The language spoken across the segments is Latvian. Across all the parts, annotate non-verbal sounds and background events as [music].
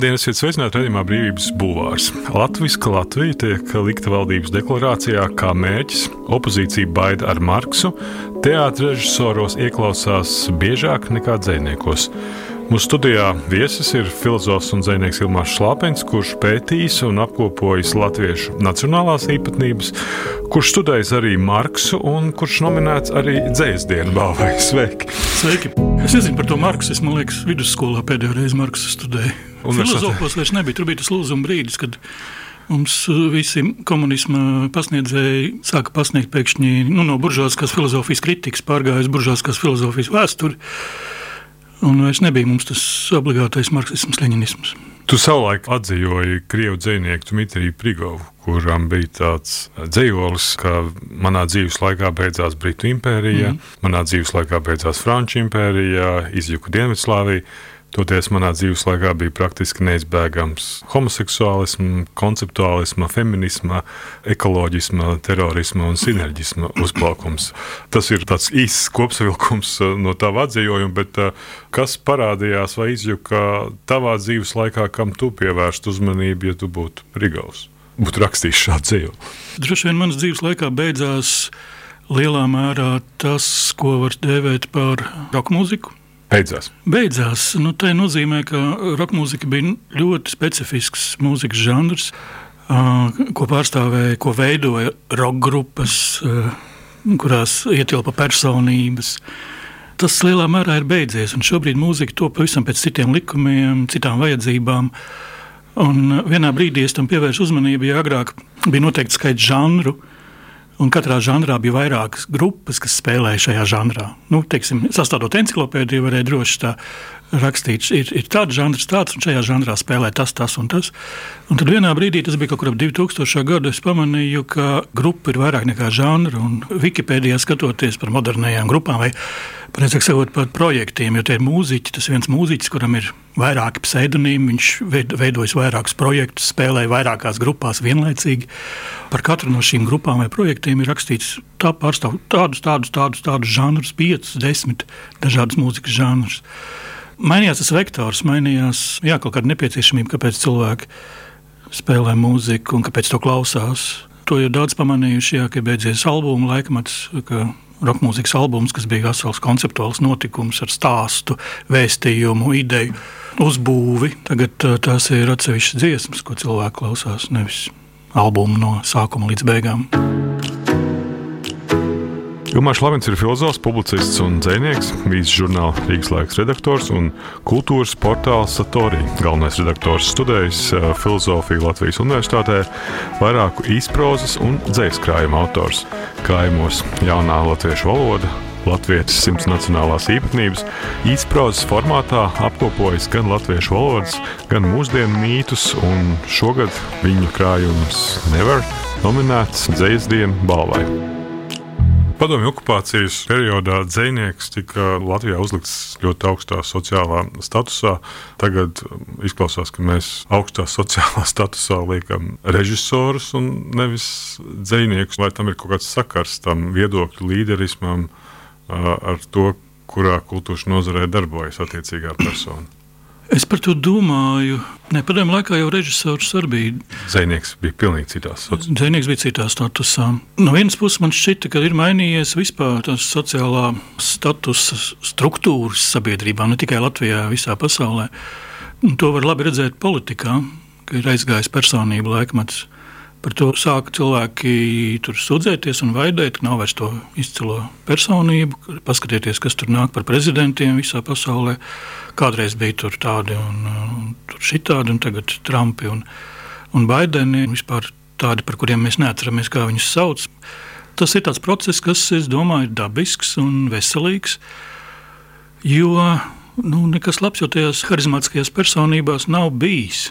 Labdien, esiet sveicināti redzamā brīvības bulvārs. Latvijas Latvija tiek likta valdības deklarācijā kā mērķis. Opozīcija baida ar Marksu, teātris režisoros ieklausās biežāk nekā dzēniekos. Mūsu studijā viesis ir filozofs un zvejnieks Ilmārs Šlāpens, kurš pētījis un apkopojis latviešu nacionālās īpatnības, kurš studējis arī Marksu un kurš nominēts arī dzēsdienu balvai. Sveiki! Sveiki! Es nezinu par to Marksu. Es domāju, ka vidusskolā pēdējo reizi Marksu studēju. Filozofos vairs nebija. Tur bija tas lūzuma brīdis, kad mums visi komunisma pasniedzēji sāka pasniegt pēkšņi nu, no buržāzijas filozofijas kritikas, pārgāja uz buržāzijas filozofijas vēsturi. Un vairs nebija mums tas obligātais marksisms, leņķisms. Tu savulaik atzīvoji krievu dzinieku Dmitriju Prigovu, kuram bija tāds dzīslis, ka manā dzīves laikā beidzās Britu impērija, mm. manā dzīves laikā beidzās Franču impērija, izjuka Dienvidslāvija. Toties manā dzīves laikā bija praktiski neizbēgams homoseksuālisma, konceptuālisma, feminisma, ekoloģisma, terorisma un sinerģisma uzplaukums. Tas ir tāds īsts kopsavilkums uh, no tava atzījuma, bet uh, kas parādījās vai izjuka tavā dzīves laikā, kam tu pievērst uzmanību, ja tu būtu Rigaus? Būtu rakstījis šādu dzīvi. Droši vien manas dzīves laikā beidzās lielā mērā tas, ko var dēvēt par roka mūziku Beidzās. Beidzās. Nu, tā nozīmē, ka roka mūzika bija ļoti specifisks mūzikas žanrs, ko pārstāvēja, ko veidoja roka grupas, kurās ietilpa personības. Tas lielā mērā ir beidzies, un šobrīd mūzika top pavisam pēc citiem likumiem, citām vajadzībām. Un vienā brīdī es tam pievērsu uzmanību, ja agrāk bija noteikti skaits žanru, Un katrā žanrā bija vairākas grupas, kas spēlēja šajā žanrā. Nu, teiksim, sastādot encyklopēdiju, varēja droši tā rakstīt, ir, ir tāds žanrs, tāds, un šajā žanrā spēlē tas, tas un tas. Un tad vienā brīdī, tas bija kaut kur ap 2000. gadu, es pamanīju, ka grupa ir vairāk nekā žanra. Un Wikipēdijā skatoties par modernajām grupām, vai precīzāk sakot, par projektiem, jo tie ir mūziķi, tas viens mūziķis, kuram ir vairāki pseidonīmi, viņš veidojas vairākus projektus, spēlēja vairākās grupās vienlaicīgi. Par katru no šīm grupām vai projektiem ir rakstīts, tā pārstāv tādus, tādus, tādus, tādus žanrus, piecus, desmit dažādus mūzikas žanrus. Mainījās tas vektors, mainījās jā, kaut kāda nepieciešamība, kāpēc cilvēki spēlē mūziku un kāpēc to klausās. To ir daudz pamanījuši, jā, ka beidzies albuma laikmets. Roka mūzikas albums, kas bija vesels konceptuāls notikums ar stāstu, vēstījumu, ideju, uzbūvi. Tagad tās ir atsevišķas dziesmas, ko cilvēki klausās, nevis albumu no sākuma līdz beigām. Ilmārs Lavins ir filozofs, publicists un dzinieks, vīzes žurnāla Rīgas laiks redaktors un kultūras portāla Satorī galvenais redaktors. Studējis uh, filozofiju Latvijas Universitātē, vairāku īsprozas un dzēskrājuma autors. Kājumos jaunā latviešu valoda, Latvijas simts nacionālās īpatnības īsprāzes formātā apkopojas gan latviešu valodas, gan mūsdienu mītus, un šogad viņu krājums Never nominēts Dzēsdienu balvai. Padomju okupācijas periodā dzinieks tika Latvijā uzlikts ļoti augstā sociālā statusā. Tagad izklausās, ka mēs augstā sociālā statusā liekam režisorus un nevis dziniekus. Vai tam ir kaut kāds sakars tam viedokļu līderismam? ar to, kurā kultūras nozarē darbojas attiecīgā persona. Es par to domāju. Nē, padomju laikā jau režisors arī bija. Zēnieks bija pilnīgi citā statusā. Zēnieks bija citā statusā. No vienas puses man šķita, ka ir mainījies vispār tās sociālā statusa struktūras sabiedrībā, ne tikai Latvijā, visā pasaulē. Un to var labi redzēt politikā, ka ir aizgājis personību laikmets. Par to sāka cilvēki tur sūdzēties un vaidēt, ka nav vairs to izcilo personību. Paskatieties, kas tur nāk par prezidentiem visā pasaulē. Kādreiz bija tur tādi un, un tur šitādi, un tagad Trumpi un, un Baideni. Vispār tādi, par kuriem mēs neatceramies, kā viņus sauc. Tas ir tāds process, kas, es domāju, ir dabisks un veselīgs. Jo nu, nekas labs jau tajās harizmātiskajās personībās nav bijis.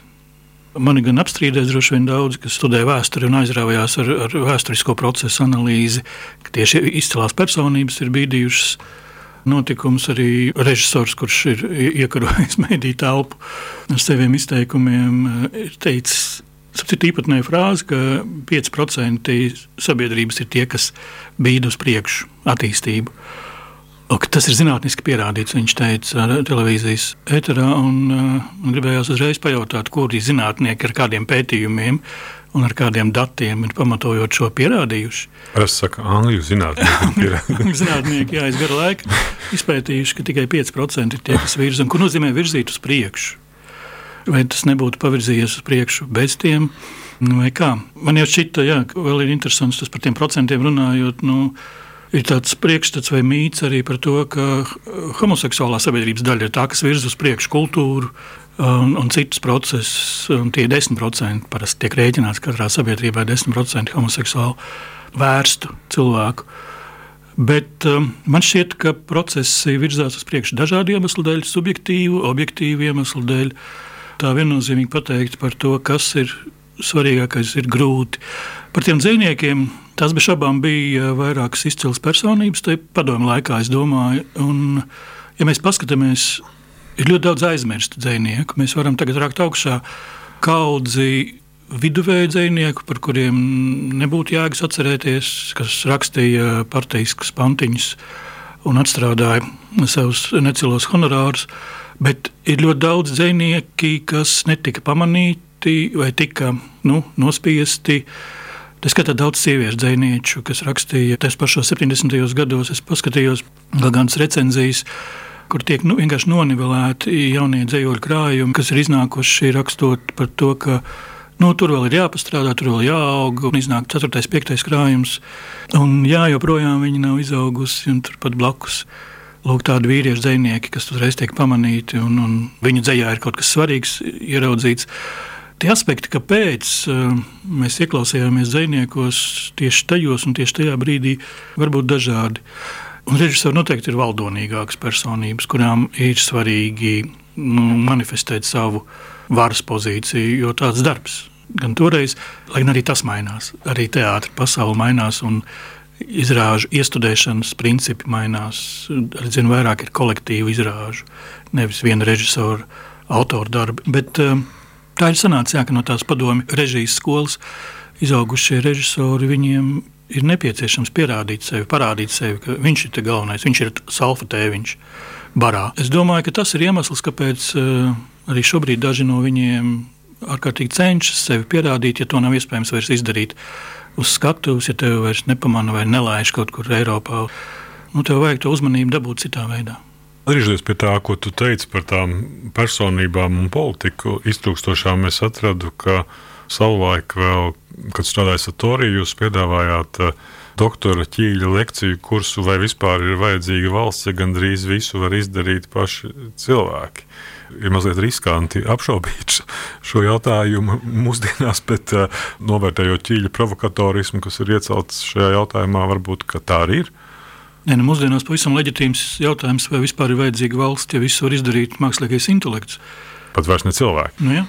Mani gan apstrīdēs droši vien daudzi, kas studē vēsturi un aizrāvājās ar, ar vēsturisko procesu analīzi, ka tieši izcilās personības ir bīdījušas notikums. Arī režisors, kurš ir iekarojis [laughs] mediju telpu ar saviem izteikumiem, ir teicis. Ir īpatnēja frāze, ka 5% sabiedrības ir tie, kas bīda uz priekšu attīstību. Tas ir zinātniski pierādīts, viņš teica, televīzijas eterā. Un, uh, man gribējās uzreiz pajautāt, kuri zinātnieki ar kādiem pētījumiem un ar kādiem datiem ir pamatojot šo pierādījuši. Es saku, angļu zinātnieki. [laughs] zinātnieki, jā, es garu laiku izpētījuši, ka tikai 5% ir tie, kas virza, un ko nozīmē virzīt uz priekšu. Vai tas nebūtu pavirzījies uz priekšu bez tiem? Vai kā? Man jau šķita, jā, vēl ir interesants tas par tiem procentiem runājot. Nu, ir tāds priekšstats vai mīts arī par to, ka homoseksuālā sabiedrības daļa ir tā, kas virza uz priekšu kultūru. Un, un citus procesus, un tie 10% parasti tiek rēķināts katrā sabiedrībā 10% homoseksuālu vērstu cilvēku. Bet um, man šķiet, ka procesi virzās uz priekšu dažādu iemeslu dēļ, subjektīvu, objektīvu iemeslu dēļ. Tā viennozīmīgi pateikt par to, kas ir svarīgākais, ir grūti. Par tiem dzīvniekiem Tas bez šaubām bija vairākas izcils personības, tai padomu laikā, es domāju. Un, ja mēs paskatāmies, ir ļoti daudz aizmirstu dzinieku. Mēs varam tagad rakt augšā kaudzi viduvēju dzinieku, par kuriem nebūtu jēgas atcerēties, kas rakstīja partijaskas pantiņas un atstrādāja savus necilos honorārus. Bet ir ļoti daudz dzinieki, kas netika pamanīti vai tika nu, nospiesti. Tā skatā daudz sieviešu dzinieču, kas rakstīja tos pašos 70. gados. Es paskatījos kādas recenzijas, kur tiek nu, vienkārši nonivelēti jaunie dzīvoļu krājumi, kas ir iznākuši rakstot par to, ka nu, tur vēl ir jāpastrādā, tur vēl jāaug, un iznāk 4. un 5. krājums. Un jā, joprojām viņi nav izaugusi un turpat blakus. Lūk, tādi vīriešu dzinieki, kas uzreiz tiek pamanīti, un, un viņu dzējā ir kaut kas svarīgs ieraudzīts. Tie aspekti, kāpēc uh, mēs ieklausījāmies dziniekos tieši tajos un tieši tajā brīdī, var būt dažādi. Un režisori noteikti ir valdonīgākas personības, kurām ir svarīgi nu, manifestēt savu varas pozīciju, jo tāds darbs gan toreiz, lai gan arī tas mainās. Arī teātris pasaule mainās. Izrāžu iestudēšanas principi mainās. Arvien vairāk ir kolektīvu izrāžu, nevis viena režisora autora darbi. Bet, uh, Tā ir sanācis, jā, ka no tās padomju režijas skolas izaugušie režisori viņiem ir nepieciešams pierādīt sevi, parādīt sevi, ka viņš ir galvenais, viņš ir salfa tēviņš barā. Es domāju, ka tas ir iemesls, kāpēc uh, arī šobrīd daži no viņiem ārkārtīgi cenšas sevi pierādīt, ja to nav iespējams vairs izdarīt uz skatuves, ja tevi vairs nepamana vai nelaiž kaut kur Eiropā. Nu, tev vajag to uzmanību dabūt citā veidā. Atgriežoties pie tā, ko tu teici par tām personībām un politiku iztrūkstošām, es atradu, ka savulaik, vēl, kad strādājāt Satoriju, jūs piedāvājāt uh, doktora ķīļa lekciju kursu, vai vispār ir vajadzīga valsts, ja gandrīz visu var izdarīt paši cilvēki. Ir mazliet riskanti apšaubīt šo jautājumu mūsdienās, bet uh, novērtējot ķīļa provokatorismu, kas ir iecelts šajā jautājumā, varbūt tā arī ir. Nē, nu, mūsdienās pavisam leģitīms jautājums, vai vispār ir vajadzīga valsts, ja visu var izdarīt mākslīgais intelekts. Pat vairs ne cilvēki. Nu, ja,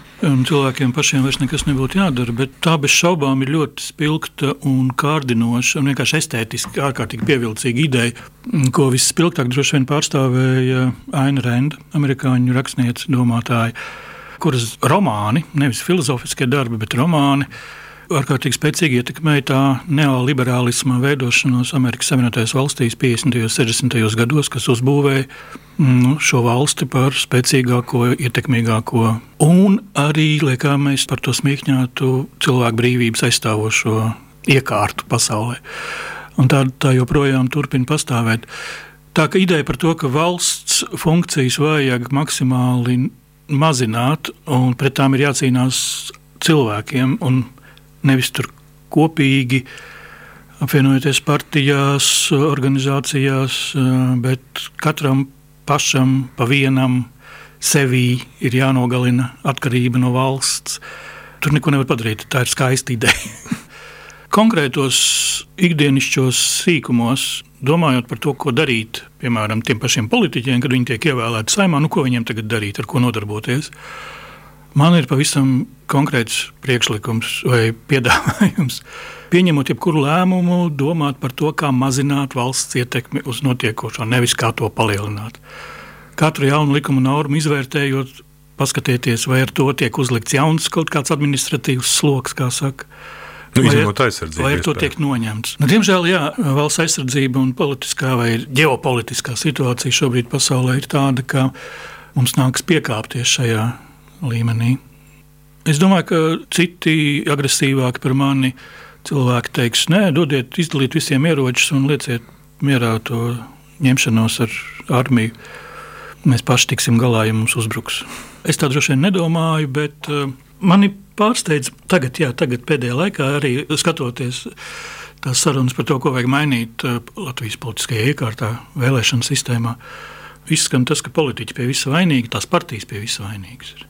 cilvēkiem pašiem vairs nekas nebūtu jādara, bet tā bez šaubām ir ļoti spilgta un kārdinoša un vienkārši estētiski ārkārtīgi pievilcīga ideja, ko visspilgtāk droši vien pārstāvēja Aina Renda, amerikāņu rakstniece, domātāja, kuras romāni, nevis filozofiskie darbi, bet romāni ārkārtīgi spēcīgi ietekmēja tā neoliberālisma veidošanos Amerikas Savienotajās valstīs 50. un 60. gados, kas uzbūvēja nu, šo valsti par spēcīgāko, ietekmīgāko un arī, kā mēs par to smīkņātu, cilvēku brīvības aizstāvošo iekārtu pasaulē. Un tā, tā joprojām turpina pastāvēt. Tā ka ideja par to, ka valsts funkcijas vajag maksimāli mazināt, un pret tām ir jācīnās cilvēkiem, un nevis tur kopīgi apvienojoties partijās, organizācijās, bet katram pašam pa vienam sevī ir jānogalina atkarība no valsts. Tur neko nevar padarīt. Tā ir skaista ideja. [laughs] Konkrētos ikdienišķos sīkumos, domājot par to, ko darīt, piemēram, tiem pašiem politiķiem, kad viņi tiek ievēlēti saimā, nu, ko viņiem tagad darīt, ar ko nodarboties. Man ir pavisam konkrēts priekšlikums vai piedāvājums. Pieņemot jebkuru lēmumu, domāt par to, kā mazināt valsts ietekmi uz notiekošo, nevis kā to palielināt. Katru jaunu likuma normu izvērtējot, paskatieties, vai ar to tiek uzlikts jauns kaut kāds administratīvs sloks, kā saka, Nu, izņemot aizsardzību. Vai ar to tiek noņemts? Nu, diemžēl, jā, valsts aizsardzība un politiskā vai ģeopolitiskā situācija šobrīd pasaulē ir tāda, ka mums nāks piekāpties šajā līmenī. Es domāju, ka citi agresīvāki par mani cilvēki teiks, nē, dodiet, izdaliet visiem ieročus un lieciet mierā to ņemšanos ar armiju. Mēs paši tiksim galā, ja mums uzbruks. Es tā droši vien nedomāju, bet uh, mani pārsteidz tagad, jā, tagad pēdējā laikā arī skatoties tās sarunas par to, ko vajag mainīt uh, Latvijas politiskajā iekārtā, vēlēšanu sistēmā. Izskan tas, ka politiķi pie visa vainīgi, tās partijas pie visa vainīgas ir.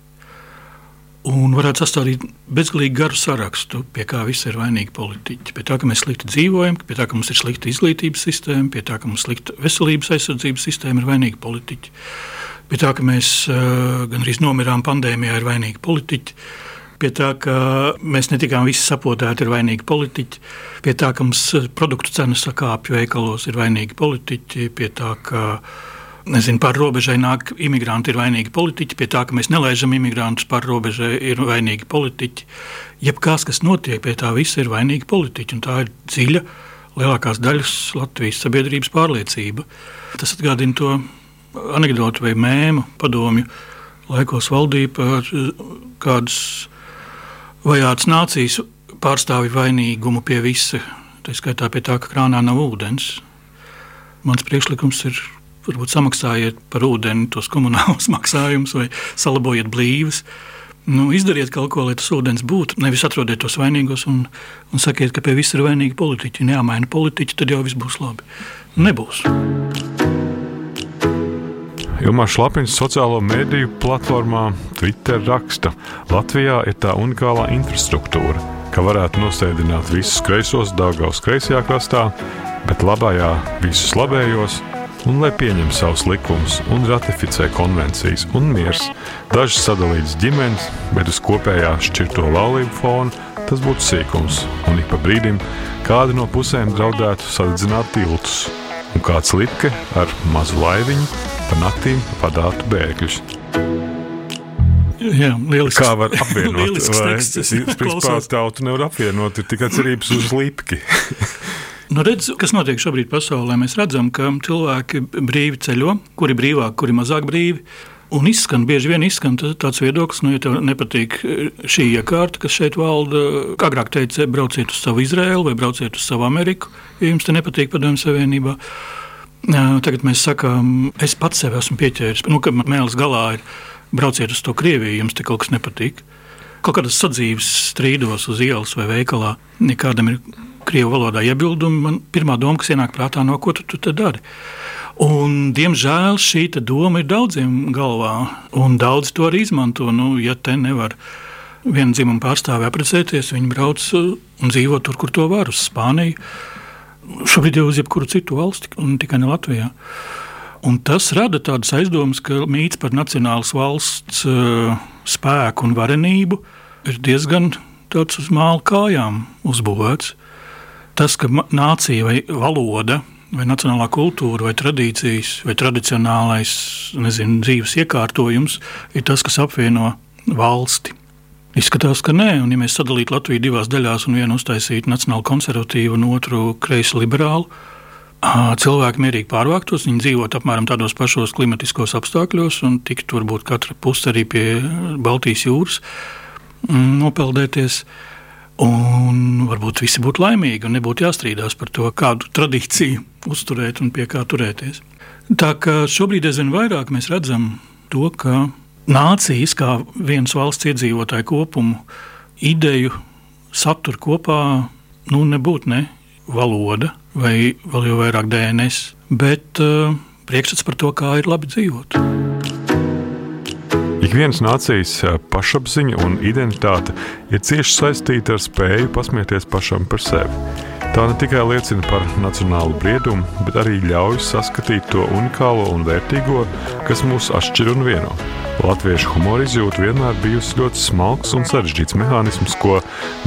Un varētu sastādīt bezgalīgi garu sarakstu, pie kā visi ir vainīgi politiķi. Pie tā, ka mēs slikti dzīvojam, pie tā, ka mums ir slikta izglītības sistēma, pie tā, ka mums slikta veselības aizsardzības sistēma, ir vainīgi politiķi. Pie tā, ka mēs uh, gandrīz nomirām pandēmijā, ir vainīgi politiķi. Pie tā, ka mēs netikām visi sapotēti, ir vainīgi politiķi, pie tā, ka mums produktu cenas sakāpju veikalos, ir vainīgi politiķi, pie tā, ka nezinu, pāri robežai nāk imigranti, ir vainīgi politiķi, pie tā, ka mēs nelaižam imigrantus pāri robežai, ir vainīgi politiķi. Jebkas, kas notiek, pie tā visa ir vainīgi politiķi, tā ir dziļa lielākās daļas Latvijas sabiedrības pārliecība. Tas atgādina to anekdotu vai mēmu padomju laikos valdīja par kādas vajāts nācijas pārstāvju vainīgumu pie visa, tā skaitā pie tā, ka krānā nav ūdens. Mans priekšlikums ir varbūt samaksājiet par ūdeni tos komunālus [laughs] maksājumus vai salabojiet blīvas. Nu, izdariet kaut ko, lai tas ūdens būtu. Nevis atrodiet tos vainīgos un, un sakiet, ka pie viss ir vainīgi politiķi. Neamaina politiķi, tad jau viss būs labi. Nebūs. Ilmārs Šlapiņš sociālo mediju platformā Twitter raksta, Latvijā ir tā unikālā infrastruktūra, ka varētu nosēdināt visus kreisos Dāngavas kreisajā krastā, bet labajā visus labējos, un lai pieņem savus likumus un ratificē konvencijas un miers, dažas sadalītas ģimenes, bet uz kopējā šķirto laulību fona tas būtu sīkums, un ik pa brīdim kāda no pusēm draudētu sadedzināt tiltus, un kāds lipke ar mazu laiviņu pa naktīm vadātu bēgļus. Jā, lielisks. Kā var apvienot? [laughs] Principā tautu nevar apvienot, ir tikai cerības uz lipki. [laughs] Nu, redz, kas notiek šobrīd pasaulē? Mēs redzam, ka cilvēki brīvi ceļo, kuri brīvāk, kuri mazāk brīvi. Un izskan, bieži vien izskan tāds viedoklis, nu, ja tev nepatīk šī iekārta, kas šeit valda, kā agrāk teica, brauciet uz savu Izraēlu vai brauciet uz savu Ameriku, ja jums te nepatīk padomju savienībā. Tagad mēs sakām, es pats sev esmu pieķēries. Nu, man mēlis galā ir brauciet uz to Krieviju, jums te kaut kas nepatīk. Kaut kādas sadzīves strīdos uz ielas vai veikalā, ja kādam ir krievu valodā iebildumi, man pirmā doma, kas ienāk prātā, no ko tu, tu te dari. Un, diemžēl šī doma ir daudziem galvā, un daudz to arī izmanto. Nu, ja te nevar viena dzimuma pārstāvja apprecēties, viņi brauc un dzīvo tur, kur to var, uz Spāniju šobrīd jau uz jebkuru citu valsti, un tikai ne Latvijā. Un tas rada tādas aizdomas, ka mīts par nacionālas valsts uh, spēku un varenību ir diezgan tāds uz māla kājām uzbūvēts. Tas, ka nācija vai valoda, vai nacionālā kultūra, vai tradīcijas, vai tradicionālais nezinu, dzīves iekārtojums ir tas, kas apvieno valsti. Izskatās, ka nē, un ja mēs sadalītu Latviju divās daļās un vienu uztaisītu nacionāli konservatīvu un otru kreisi liberālu, cilvēki mierīgi pārvāktos, viņi dzīvotu apmēram tādos pašos klimatiskos apstākļos un tiktu varbūt katra puse arī pie Baltijas jūras mm, nopeldēties. Un varbūt visi būtu laimīgi un nebūtu jāstrīdās par to, kādu tradīciju uzturēt un pie kā turēties. Tā kā šobrīd aizvien vairāk mēs redzam to, ka nācijas, kā vienas valsts iedzīvotāju kopumu, ideju satur kopā, nu, nebūtu ne valoda vai vēl jau vairāk DNS, bet uh, priekšstats par to, kā ir labi dzīvot. Ik vienas nācijas pašapziņa un identitāte ir cieši saistīta ar spēju pasmieties pašam par sevi. Tā ne tikai liecina par nacionālu briedumu, bet arī ļauj saskatīt to unikālo un vērtīgo, kas mūs atšķir un vieno. Latviešu humora izjūta vienmēr bijusi ļoti smalks un sarežģīts mehānisms, ko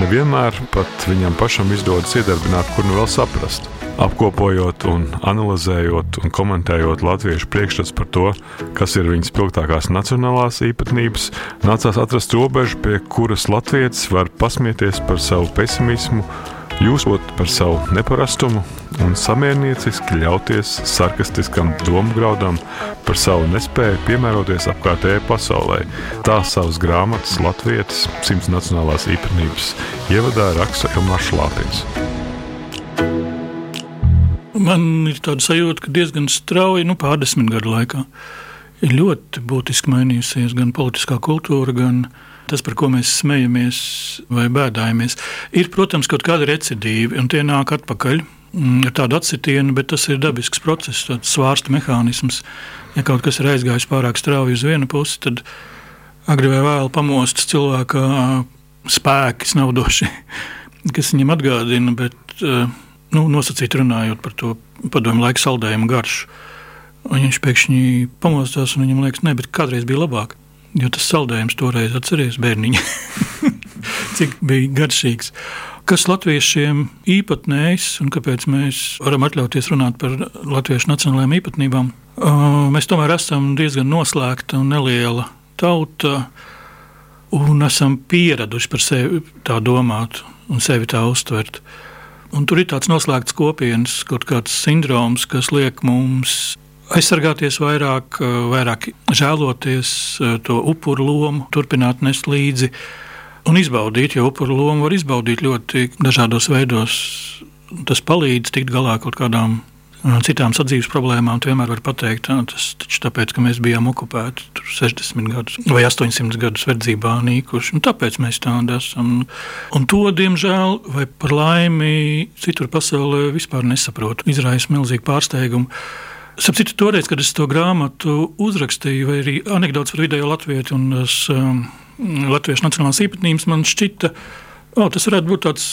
nevienmēr pat viņam pašam izdodas iedarbināt, kur nu vēl saprast. Apkopojot, un analizējot un komentējot latviešu priekšstats par to, kas ir viņas spilgtākās nacionālās īpatnības, nācās atrast robežu, pie kuras latviečs var pasmieties par savu pesimismu, jūsot par savu neparastumu un samiernieciski ļauties sarkastiskam domgraudam par savu nespēju piemēroties apkārtējai pasaulē. Tā savas grāmatas Latvijas simts nacionālās īpatnības ievadā raksta Ilmārs Šlāpins. Man ir tāda sajūta, ka diezgan strauji, nu, pārdesmit gadu laikā, ir ļoti būtiski mainījusies gan politiskā kultūra, gan tas, par ko mēs smejamies vai bēdājamies. Ir, protams, kaut kāda recidīva, un tie nāk atpakaļ mm, ar tādu atsitienu, bet tas ir dabisks process, tāds svārsta mehānisms. Ja kaut kas ir aizgājis pārāk strauji uz vienu pusi, tad agri vai vēl pamostas cilvēka spēki, snaudoši, [laughs] kas viņam atgādina. Bet, uh, nu, nosacīti runājot par to padomu laiku saldējumu garšu. Un viņš pēkšņi pamostās un viņam liekas, ne, bet kādreiz bija labāk. Jo tas saldējums toreiz atceries bērniņa, [laughs] cik bija garšīgs. Kas latviešiem īpatnējs un kāpēc mēs varam atļauties runāt par latviešu nacionālajām īpatnībām? Mēs tomēr esam diezgan noslēgta un neliela tauta un esam pieraduši par sevi tā domāt un sevi tā uztvert. Un tur ir tāds noslēgts kopienas, kaut kāds sindroms, kas liek mums aizsargāties vairāk, vairāk žēloties to upuru lomu, turpināt nest līdzi un izbaudīt, jo upuru lomu var izbaudīt ļoti dažādos veidos. Tas palīdz tikt galā kaut kādām citām sadzīves problēmām, tu vienmēr vari pateikt, ka tas taču tāpēc, ka mēs bijām okupēti 60 gadus vai 800 gadus verdzībā nīkuši. Tāpēc mēs tādi esam. Un to, diemžēl, vai par laimi, citur pasaulē vispār nesaprotu. Izraisa milzīgu pārsteigumu. Sapratu, toreiz, kad es to grāmatu uzrakstīju, vai arī anekdots par vidējo latviešu un tas, um, latviešu nacionālās īpatnības, man šķita, ka oh, tas varētu būt tāds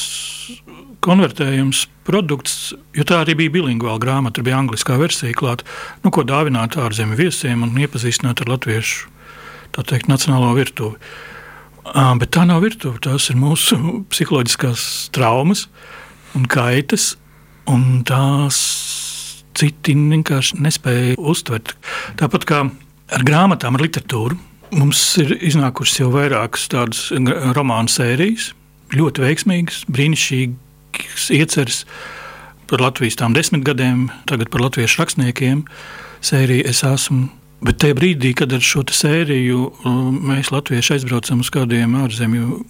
konvertējums produkts, jo tā arī bija bilingvāla grāmata, tur bija angliskā versija klāta, nu, ko dāvināt ārzemju viesiem un iepazīstināt ar latviešu teikt, nacionālo virtuvi. Bet tā nav virtuve, tās ir mūsu [laughs] psiholoģiskās traumas un kaitas, un tās citi vienkārši nespēja uztvert. Tāpat kā ar grāmatām, ar literatūru, mums ir iznākušas jau vairākas tādas romānu sērijas, ļoti veiksmīgas, brīnišķīgas ieceres par Latvijas tām desmit gadiem, tagad par latviešu rakstniekiem sēriju es esmu. Bet tajā brīdī, kad ar šo sēriju um, mēs latvieši aizbraucam uz kādiem ārzemju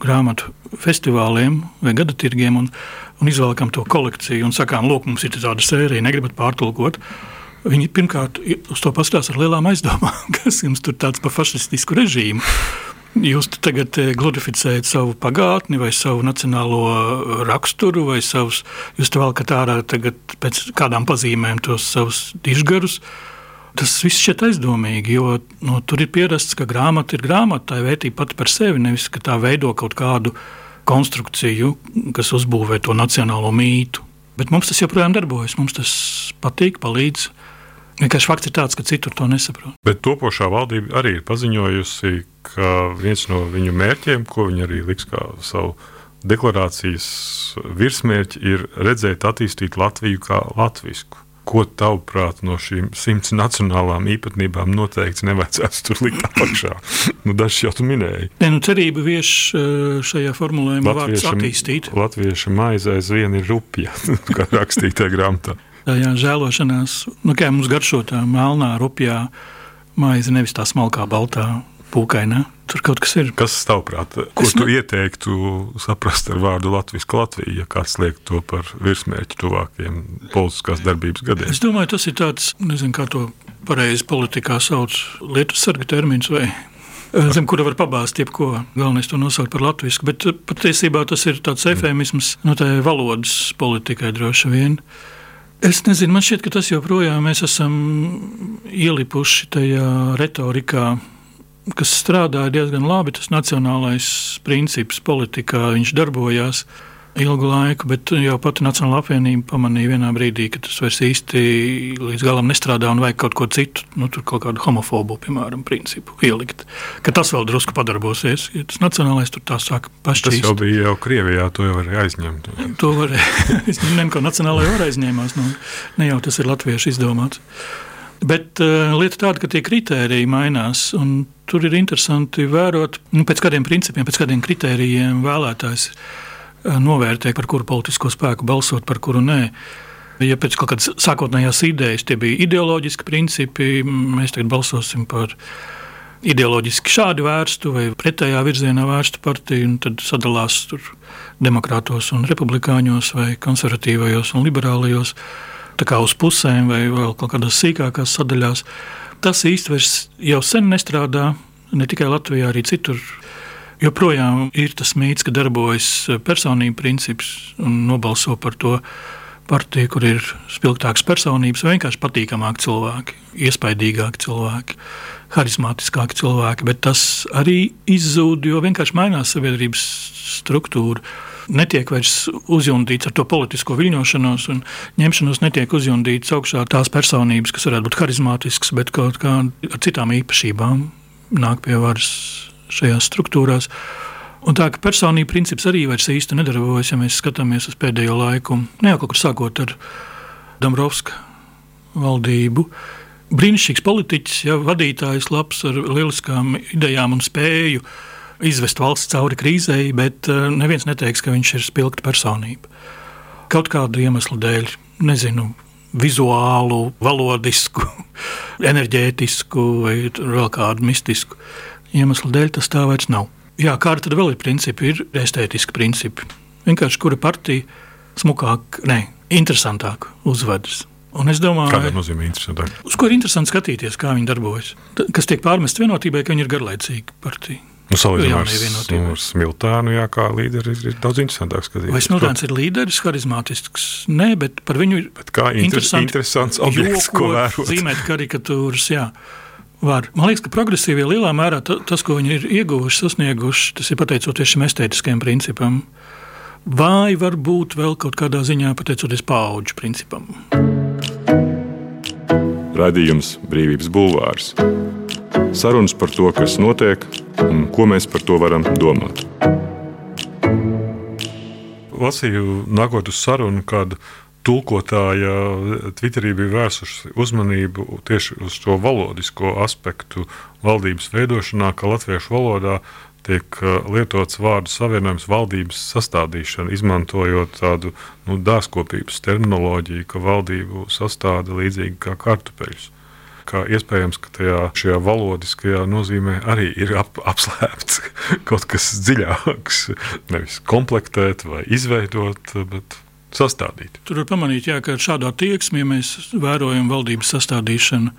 grāmatu festivāliem vai gada tirgiem un, un izvēlkam to kolekciju un sakām, lūk, mums ir tāda sērija, negribat pārtulkot. Viņi pirmkārt uz to pastāsta ar lielām aizdomām, [laughs] kas jums tur tāds par fašistisku režīmu. Jūs tagad eh, glorificējat savu pagātni, vai savu nacionālo eh, raksturu, vai savus, jūs te valkat ārā pēc kādām pazīmēm tos savus dižgarus. Tas viss šķiet aizdomīgi, jo nu, tur ir pierasts, ka grāmata ir grāmata, tā ir vērtība pati par sevi, nevis ka tā veido kaut kādu konstrukciju, kas uzbūvē to nacionālo mītu. Bet mums tas joprojām darbojas, mums tas patīk, palīdz. Vienkārši fakts ir tāds, ka citur to nesaprot. Bet topošā valdība arī ir paziņojusi, ka viens no viņu mērķiem, ko viņi arī liks kā savu deklarācijas virsmērķi, ir redzēt, attīstīt Latviju kā latvisku. Ko tavuprāt no šīm simts nacionālām īpatnībām noteikti nevajadzētu tur likt apakšā? [laughs] nu, Dažs jau tu minēji. Nē, nu, cerība vieš eh, šajā formulējumā vārds attīstīt. Latvieša maize aizvien ir rupja, [laughs] kā rakstītā grāmatā tajā žēlošanās, nu, kā mums garšo tā melnā, rupjā maize, nevis tā smalkā, baltā, pūkainā. Tur kaut kas ir. Kas tavuprāt, ko es tu ne... ieteiktu saprast ar vārdu Latvijas Latvija, ja kāds liek to par virsmērķu tuvākiem politiskās darbības gadiem? Es domāju, tas ir tāds, nezinu, kā to pareizi politikā sauc, lietu sarga termins vai [laughs] zem kura var pabāzt jebko. Galvenais to nosaukt par latviešu, bet patiesībā tas ir tāds efēmisms no tā valodas politikai droši vien. Es nezinu, man šķiet, ka tas joprojām mēs esam ielipuši tajā retorikā, kas strādā diezgan labi. Tas nacionālais princips politikā viņš darbojās. Ilgu laiku, bet jau pati Nacionāla apvienība pamanīja vienā brīdī, ka tas vairs īsti līdz galam nestrādā un vajag kaut ko citu, nu, tur kaut kādu homofobu, piemēram, principu ielikt. Ka tas vēl drusku padarbosies, ja tas nacionālais tur tā sāk pašķīst. Tas jau bija jau Krievijā, to jau varēja aizņemt. to varēja [laughs] aizņemt, ko nacionālajā var aizņēmās, nu, ne jau tas ir latviešu izdomāts. Bet uh, lieta tāda, ka tie kriteriji mainās, un tur ir interesanti vērot, nu, pēc kādiem principiem, pēc kādiem kritērijiem vēlētājs uh, novērtē, par kuru politisko spēku balsot, par kuru nē. Ja pēc kaut kādas sākotnējās idejas tie bija ideoloģiski principi, mēs tagad balsosim par ideoloģiski šādu vērstu vai pretējā virzienā vērstu partiju, tad sadalās tur demokrātos un republikāņos vai konservatīvajos un liberālajos uz pusēm vai vēl kaut kādās sīkākās sadaļās. Tas īstenībā jau sen nestrādā ne tikai Latvijā, arī citur. Joprojām ir tas mīts, ka darbojas personību princips un nobalso par to partiju, kur ir spilgtākas personības, vienkārši patīkamāki cilvēki, iespaidīgāki cilvēki, harizmātiskāki cilvēki. Bet tas arī izzūd, jo vienkārši mainās sabiedrības struktūra netiek vairs uzjundīts ar to politisko viļņošanos un ņemšanos, netiek uzjundīts augšā tās personības, kas varētu būt harizmātiskas, bet kaut kā ar citām īpašībām nāk pie varas šajās struktūrās. Un tā ka personība princips arī vairs īsti nedarbojas, ja mēs skatāmies uz pēdējo laiku, ne jau kaut kur sākot ar Dombrovska valdību. Brīnišķīgs politiķis, ja, vadītājs, labs ar lieliskām idejām un spēju izvest valsts cauri krīzei, bet eh, neviens neteiks, ka viņš ir spilgta personība. Kaut kādu iemeslu dēļ, nezinu, vizuālu, valodisku, [laughs] enerģētisku vai vēl kādu mistisku iemeslu dēļ tas tā vairs nav. Jā, kāda tad vēl ir principi? Ir estētiski principi. Vienkārši kura partija smukāk, ne, interesantāk uzvedas. Un es domāju, kāda nozīmē interesantāk? Uz ko ir interesanti skatīties, kā viņi darbojas. Kas tiek pārmests vienotībai, ka viņi ir garlaicīgi partija. Nu, Salīdzinājumā ar, nu, ar Smiltānu, jā, kā līderis, ir, ir daudz interesantāk skatīties. Vai Smiltāns ir līderis, harizmātisks? Nē, bet par viņu bet kā interes, interesants objekts, ko vērot. Zīmēt karikatūras, jā. Var. Man liekas, ka progresīvie lielā mērā tas, ko viņi ir ieguvuši, sasnieguši, tas ir pateicoties šim estētiskajam principam. Vai varbūt vēl kaut kādā ziņā pateicoties paudžu principam. Radījums Brīvības Bulvārs. Sarunas par to, kas notiek un ko mēs par to varam domāt. Lasīju, nākot uz sarunu, kādu tulkotāja Twitterī bija vērsuši uzmanību tieši uz šo valodisko aspektu valdības veidošanā, ka latviešu valodā tiek uh, lietots vārdu savienojums valdības sastādīšana, izmantojot tādu nu, dārzkopības terminoloģiju, ka valdību sastāda līdzīgi kā kartupeļus ka iespējams, ka tajā šajā valodiskajā nozīmē arī ir ap, apslēpts [laughs] kaut kas dziļāks. Nevis komplektēt vai izveidot, bet sastādīt. Tur var pamanīt, jā, ka šādā attieksmē, ja mēs vērojam valdības sastādīšanu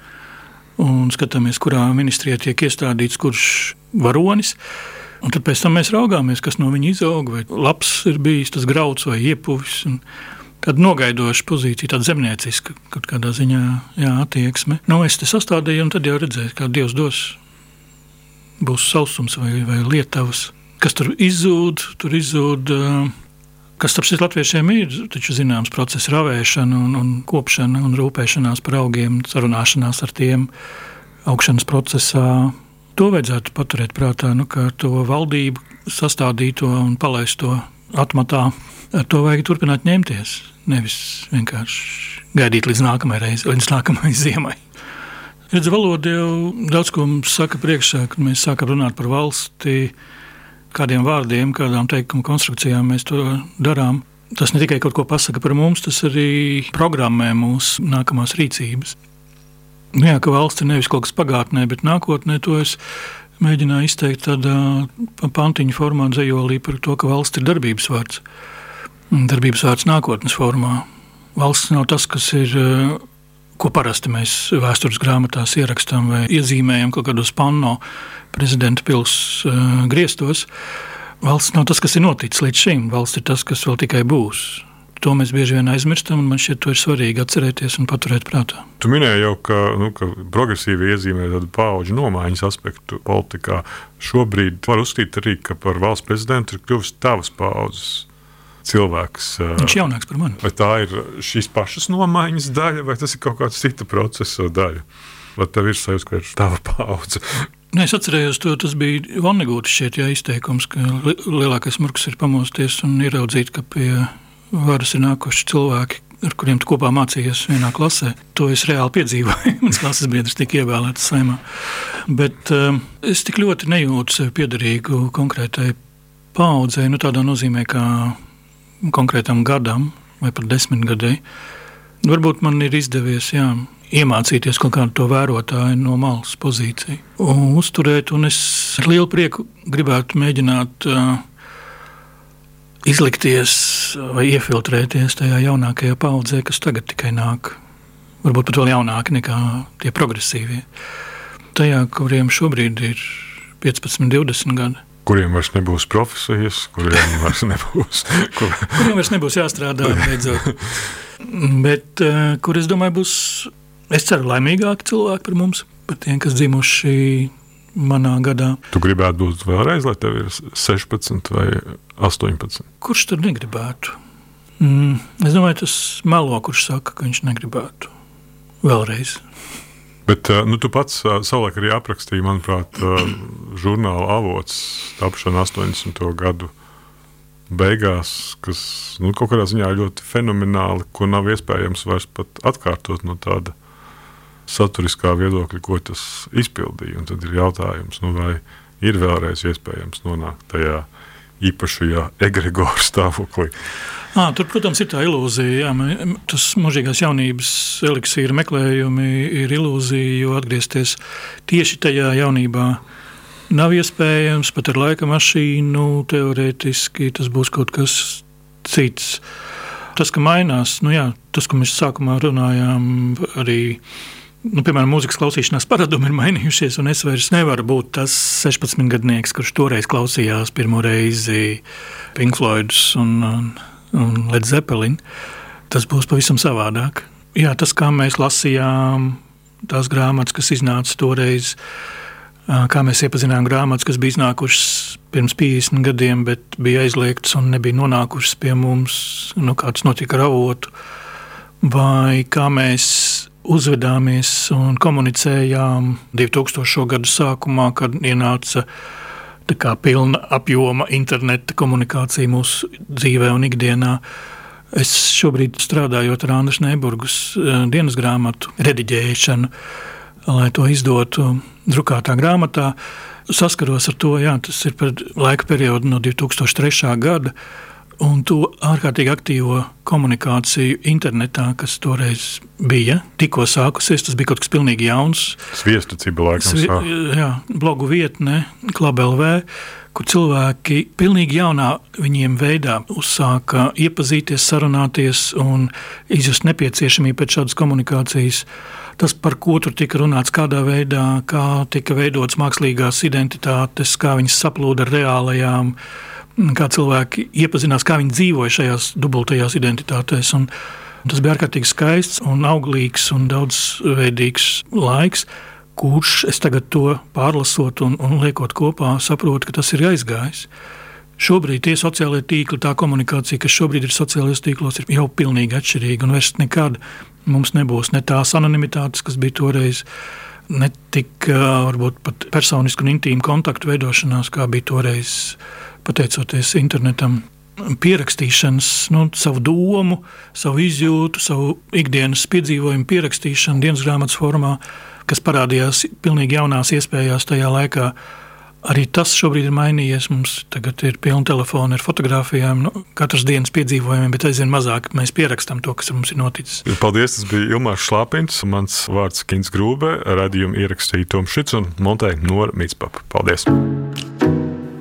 un skatāmies, kurā ministrijā tiek iestādīts kurš varonis. Un tad pēc tam mēs raugāmies, kas no viņa izaug, vai labs ir bijis tas grauds vai iepuvis. Tāda nogaidoša pozīcija, tāda zemnieciska, kaut kādā ziņā jā, attieksme. Nu, es te sastādīju, un tad jau redzēju, kā Dievs dos. Būs sausums vai, vai lietavas, kas tur izzūd, tur izzūd. Kas starp citu latviešiem ir, taču zināms process, ravēšana, un, un kopšana un rūpēšanās par augiem, sarunāšanās ar tiem augšanas procesā. To vajadzētu paturēt prātā, nu, ka to valdību sastādīto un palaisto atmatā ar to vajag turpināt ņemties. Nevis vienkārši gaidīt līdz nākamajai reizei, līdz nākamajai [laughs] ziemai. Redz, valoda jau daudz ko mums saka priekšā, kad mēs sākam runāt par valsti, kādiem vārdiem, kādām teikumu konstrukcijām mēs to darām. Tas ne tikai kaut ko pasaka par mums, tas arī programmē mūsu nākamās rīcības. Nu jā, ka valsts ir nevis kaut kas pagātnē, bet nākotnē to es mēģināju izteikt tādā pantiņu formā, dzējolī par to, ka valsts ir darbības vārds darbības vārds nākotnes formā. Valsts nav tas, kas ir, ko parasti mēs vēstures grāmatās ierakstām vai iezīmējam kaut kādos panno prezidenta pils uh, griestos. Valsts nav tas, kas ir noticis līdz šim. Valsts ir tas, kas vēl tikai būs. To mēs bieži vien aizmirstam, un man šķiet, to ir svarīgi atcerēties un paturēt prātā. Tu minēji jau, ka, nu, ka progresīvi iezīmē tādu pauģu nomaiņas aspektu politikā. Šobrīd var uzskatīt arī, ka par valsts prezidentu ir kļuvis tavas paudzes cilvēks. Viņš ir jaunāks par mani. Vai tā ir šīs pašas nomaiņas daļa, vai tas ir kaut kāds cita procesa daļa? Vai tev ir sajūta, ka ir tava paudze? Nē, es atceros, to, tas bija Vannegūtas šeit jā, izteikums, ka li lielākais murgs ir pamosties un ieraudzīt, ka pie varas ir nākuši cilvēki, ar kuriem tu kopā mācījies vienā klasē. To es reāli piedzīvoju. [laughs] Mans klases biedrs tika ievēlēts saimā. Bet um, es tik ļoti nejūtu sevi piederīgu konkrētai paudzei, nu tādā nozīmē, kā konkrētam gadam vai pat desmitgadēji. Varbūt man ir izdevies jā, iemācīties kaut kādu to vērotāju no malas pozīciju un uzturēt. Un es ar lielu prieku gribētu mēģināt uh, izlikties vai iefiltrēties tajā jaunākajā paudzē, kas tagad tikai nāk. Varbūt pat vēl jaunāki nekā tie progresīvie. Tajā, kuriem šobrīd ir 15, 20 gadi. Kuriem vairs nebūs profesijas, kuriem [laughs] vairs nebūs, kur... kuriem vairs nebūs jāstrādā beidzot. Bet uh, kur es domāju, būs Es ceru, laimīgāki cilvēki par mums, par tiem, kas dzimuši manā gadā. Tu gribētu būt vēlreiz, lai tev ir 16 vai 18? Kurš tur negribētu? Mm, es domāju, tas melo, kurš saka, ka viņš negribētu vēlreiz. Bet nu, tu pats savulaik arī aprakstīji, manuprāt, žurnāla avots tapšana 80. gadu beigās, kas nu, kaut kādā ziņā ļoti fenomenāli, ko nav iespējams vairs pat atkārtot no tāda saturiskā viedokļa, ko tas izpildīja. Un tad ir jautājums, nu, vai ir vēlreiz iespējams nonākt tajā īpašajā egregoru stāvoklī. À, tur, protams, ir tā ilūzija. Jā, tas mūžīgās jaunības eliksīra meklējumi ir ilūzija, jo atgriezties tieši tajā jaunībā nav iespējams. Pat ar laika mašīnu teorētiski tas būs kaut kas cits. Tas, ka mainās, nu jā, tas, ko mēs sākumā runājām, arī nu, piemēram, mūzikas klausīšanās paradumi ir mainījušies, un es vairs nevaru būt tas 16 gadnieks, kurš toreiz klausījās pirmo reizi Pink Floydus un, un, un Led Zeppelin. Tas būs pavisam savādāk. Jā, tas, kā mēs lasījām tās grāmatas, kas iznāca toreiz, kā mēs iepazinām grāmatas, kas bija iznākušas pirms 50 gadiem, bet bija aizliegtas un nebija nonākušas pie mums, nu, kāds notika ar avotu, vai kā mēs uzvedāmies un komunicējām 2000. gadu sākumā, kad ienāca kā, pilna apjoma interneta komunikācija mūsu dzīvē un ikdienā. Es šobrīd strādājot ar Andrēs Neiburgas eh, dienas grāmatu rediģēšanu, lai to izdotu drukātā grāmatā, saskaros ar to, ka tas ir par laika periodu no 2003. gada un to ārkārtīgi aktīvo komunikāciju internetā, kas toreiz bija, tikko sākusies. Tas bija kaut kas pilnīgi jauns. Sviestacība laikam. Svi, jā, blogu vietne, KLV, kur cilvēki pilnīgi jaunā viņiem veidā uzsāka iepazīties, sarunāties un izjust nepieciešamību pēc šādas komunikācijas. Tas, par ko tur tika runāts, kādā veidā, kā tika veidotas mākslīgās identitātes, kā viņas saplūda ar reālajām kā cilvēki iepazinās, kā viņi dzīvoja šajās dubultajās identitātēs. Un tas bija ārkārtīgi skaists un auglīgs un daudzveidīgs laiks, kurš es tagad to pārlasot un, un liekot kopā, saprotu, ka tas ir aizgājis. Šobrīd tie sociālie tīkli, tā komunikācija, kas šobrīd ir sociālajos tīklos, ir jau pilnīgi atšķirīga. Un vairs nekad mums nebūs ne tās anonimitātes, kas bija toreiz, ne tik varbūt pat personisku un intīmu kontaktu veidošanās, kā bija toreiz pateicoties internetam, pierakstīšanas, nu, savu domu, savu izjūtu, savu ikdienas piedzīvojumu pierakstīšanu dienas grāmatas formā, kas parādījās pilnīgi jaunās iespējās tajā laikā. Arī tas šobrīd ir mainījies. Mums tagad ir pilna telefona ar fotografijām, nu, katras dienas piedzīvojumiem, bet aizvien mazāk mēs pierakstām to, kas mums ir noticis. Paldies! Tas bija Ilmārs Šlāpins, mans vārds Kins Grūbe, radījumu ierakstīja Toms Šits un Montē Nora Mitspapa. Paldies!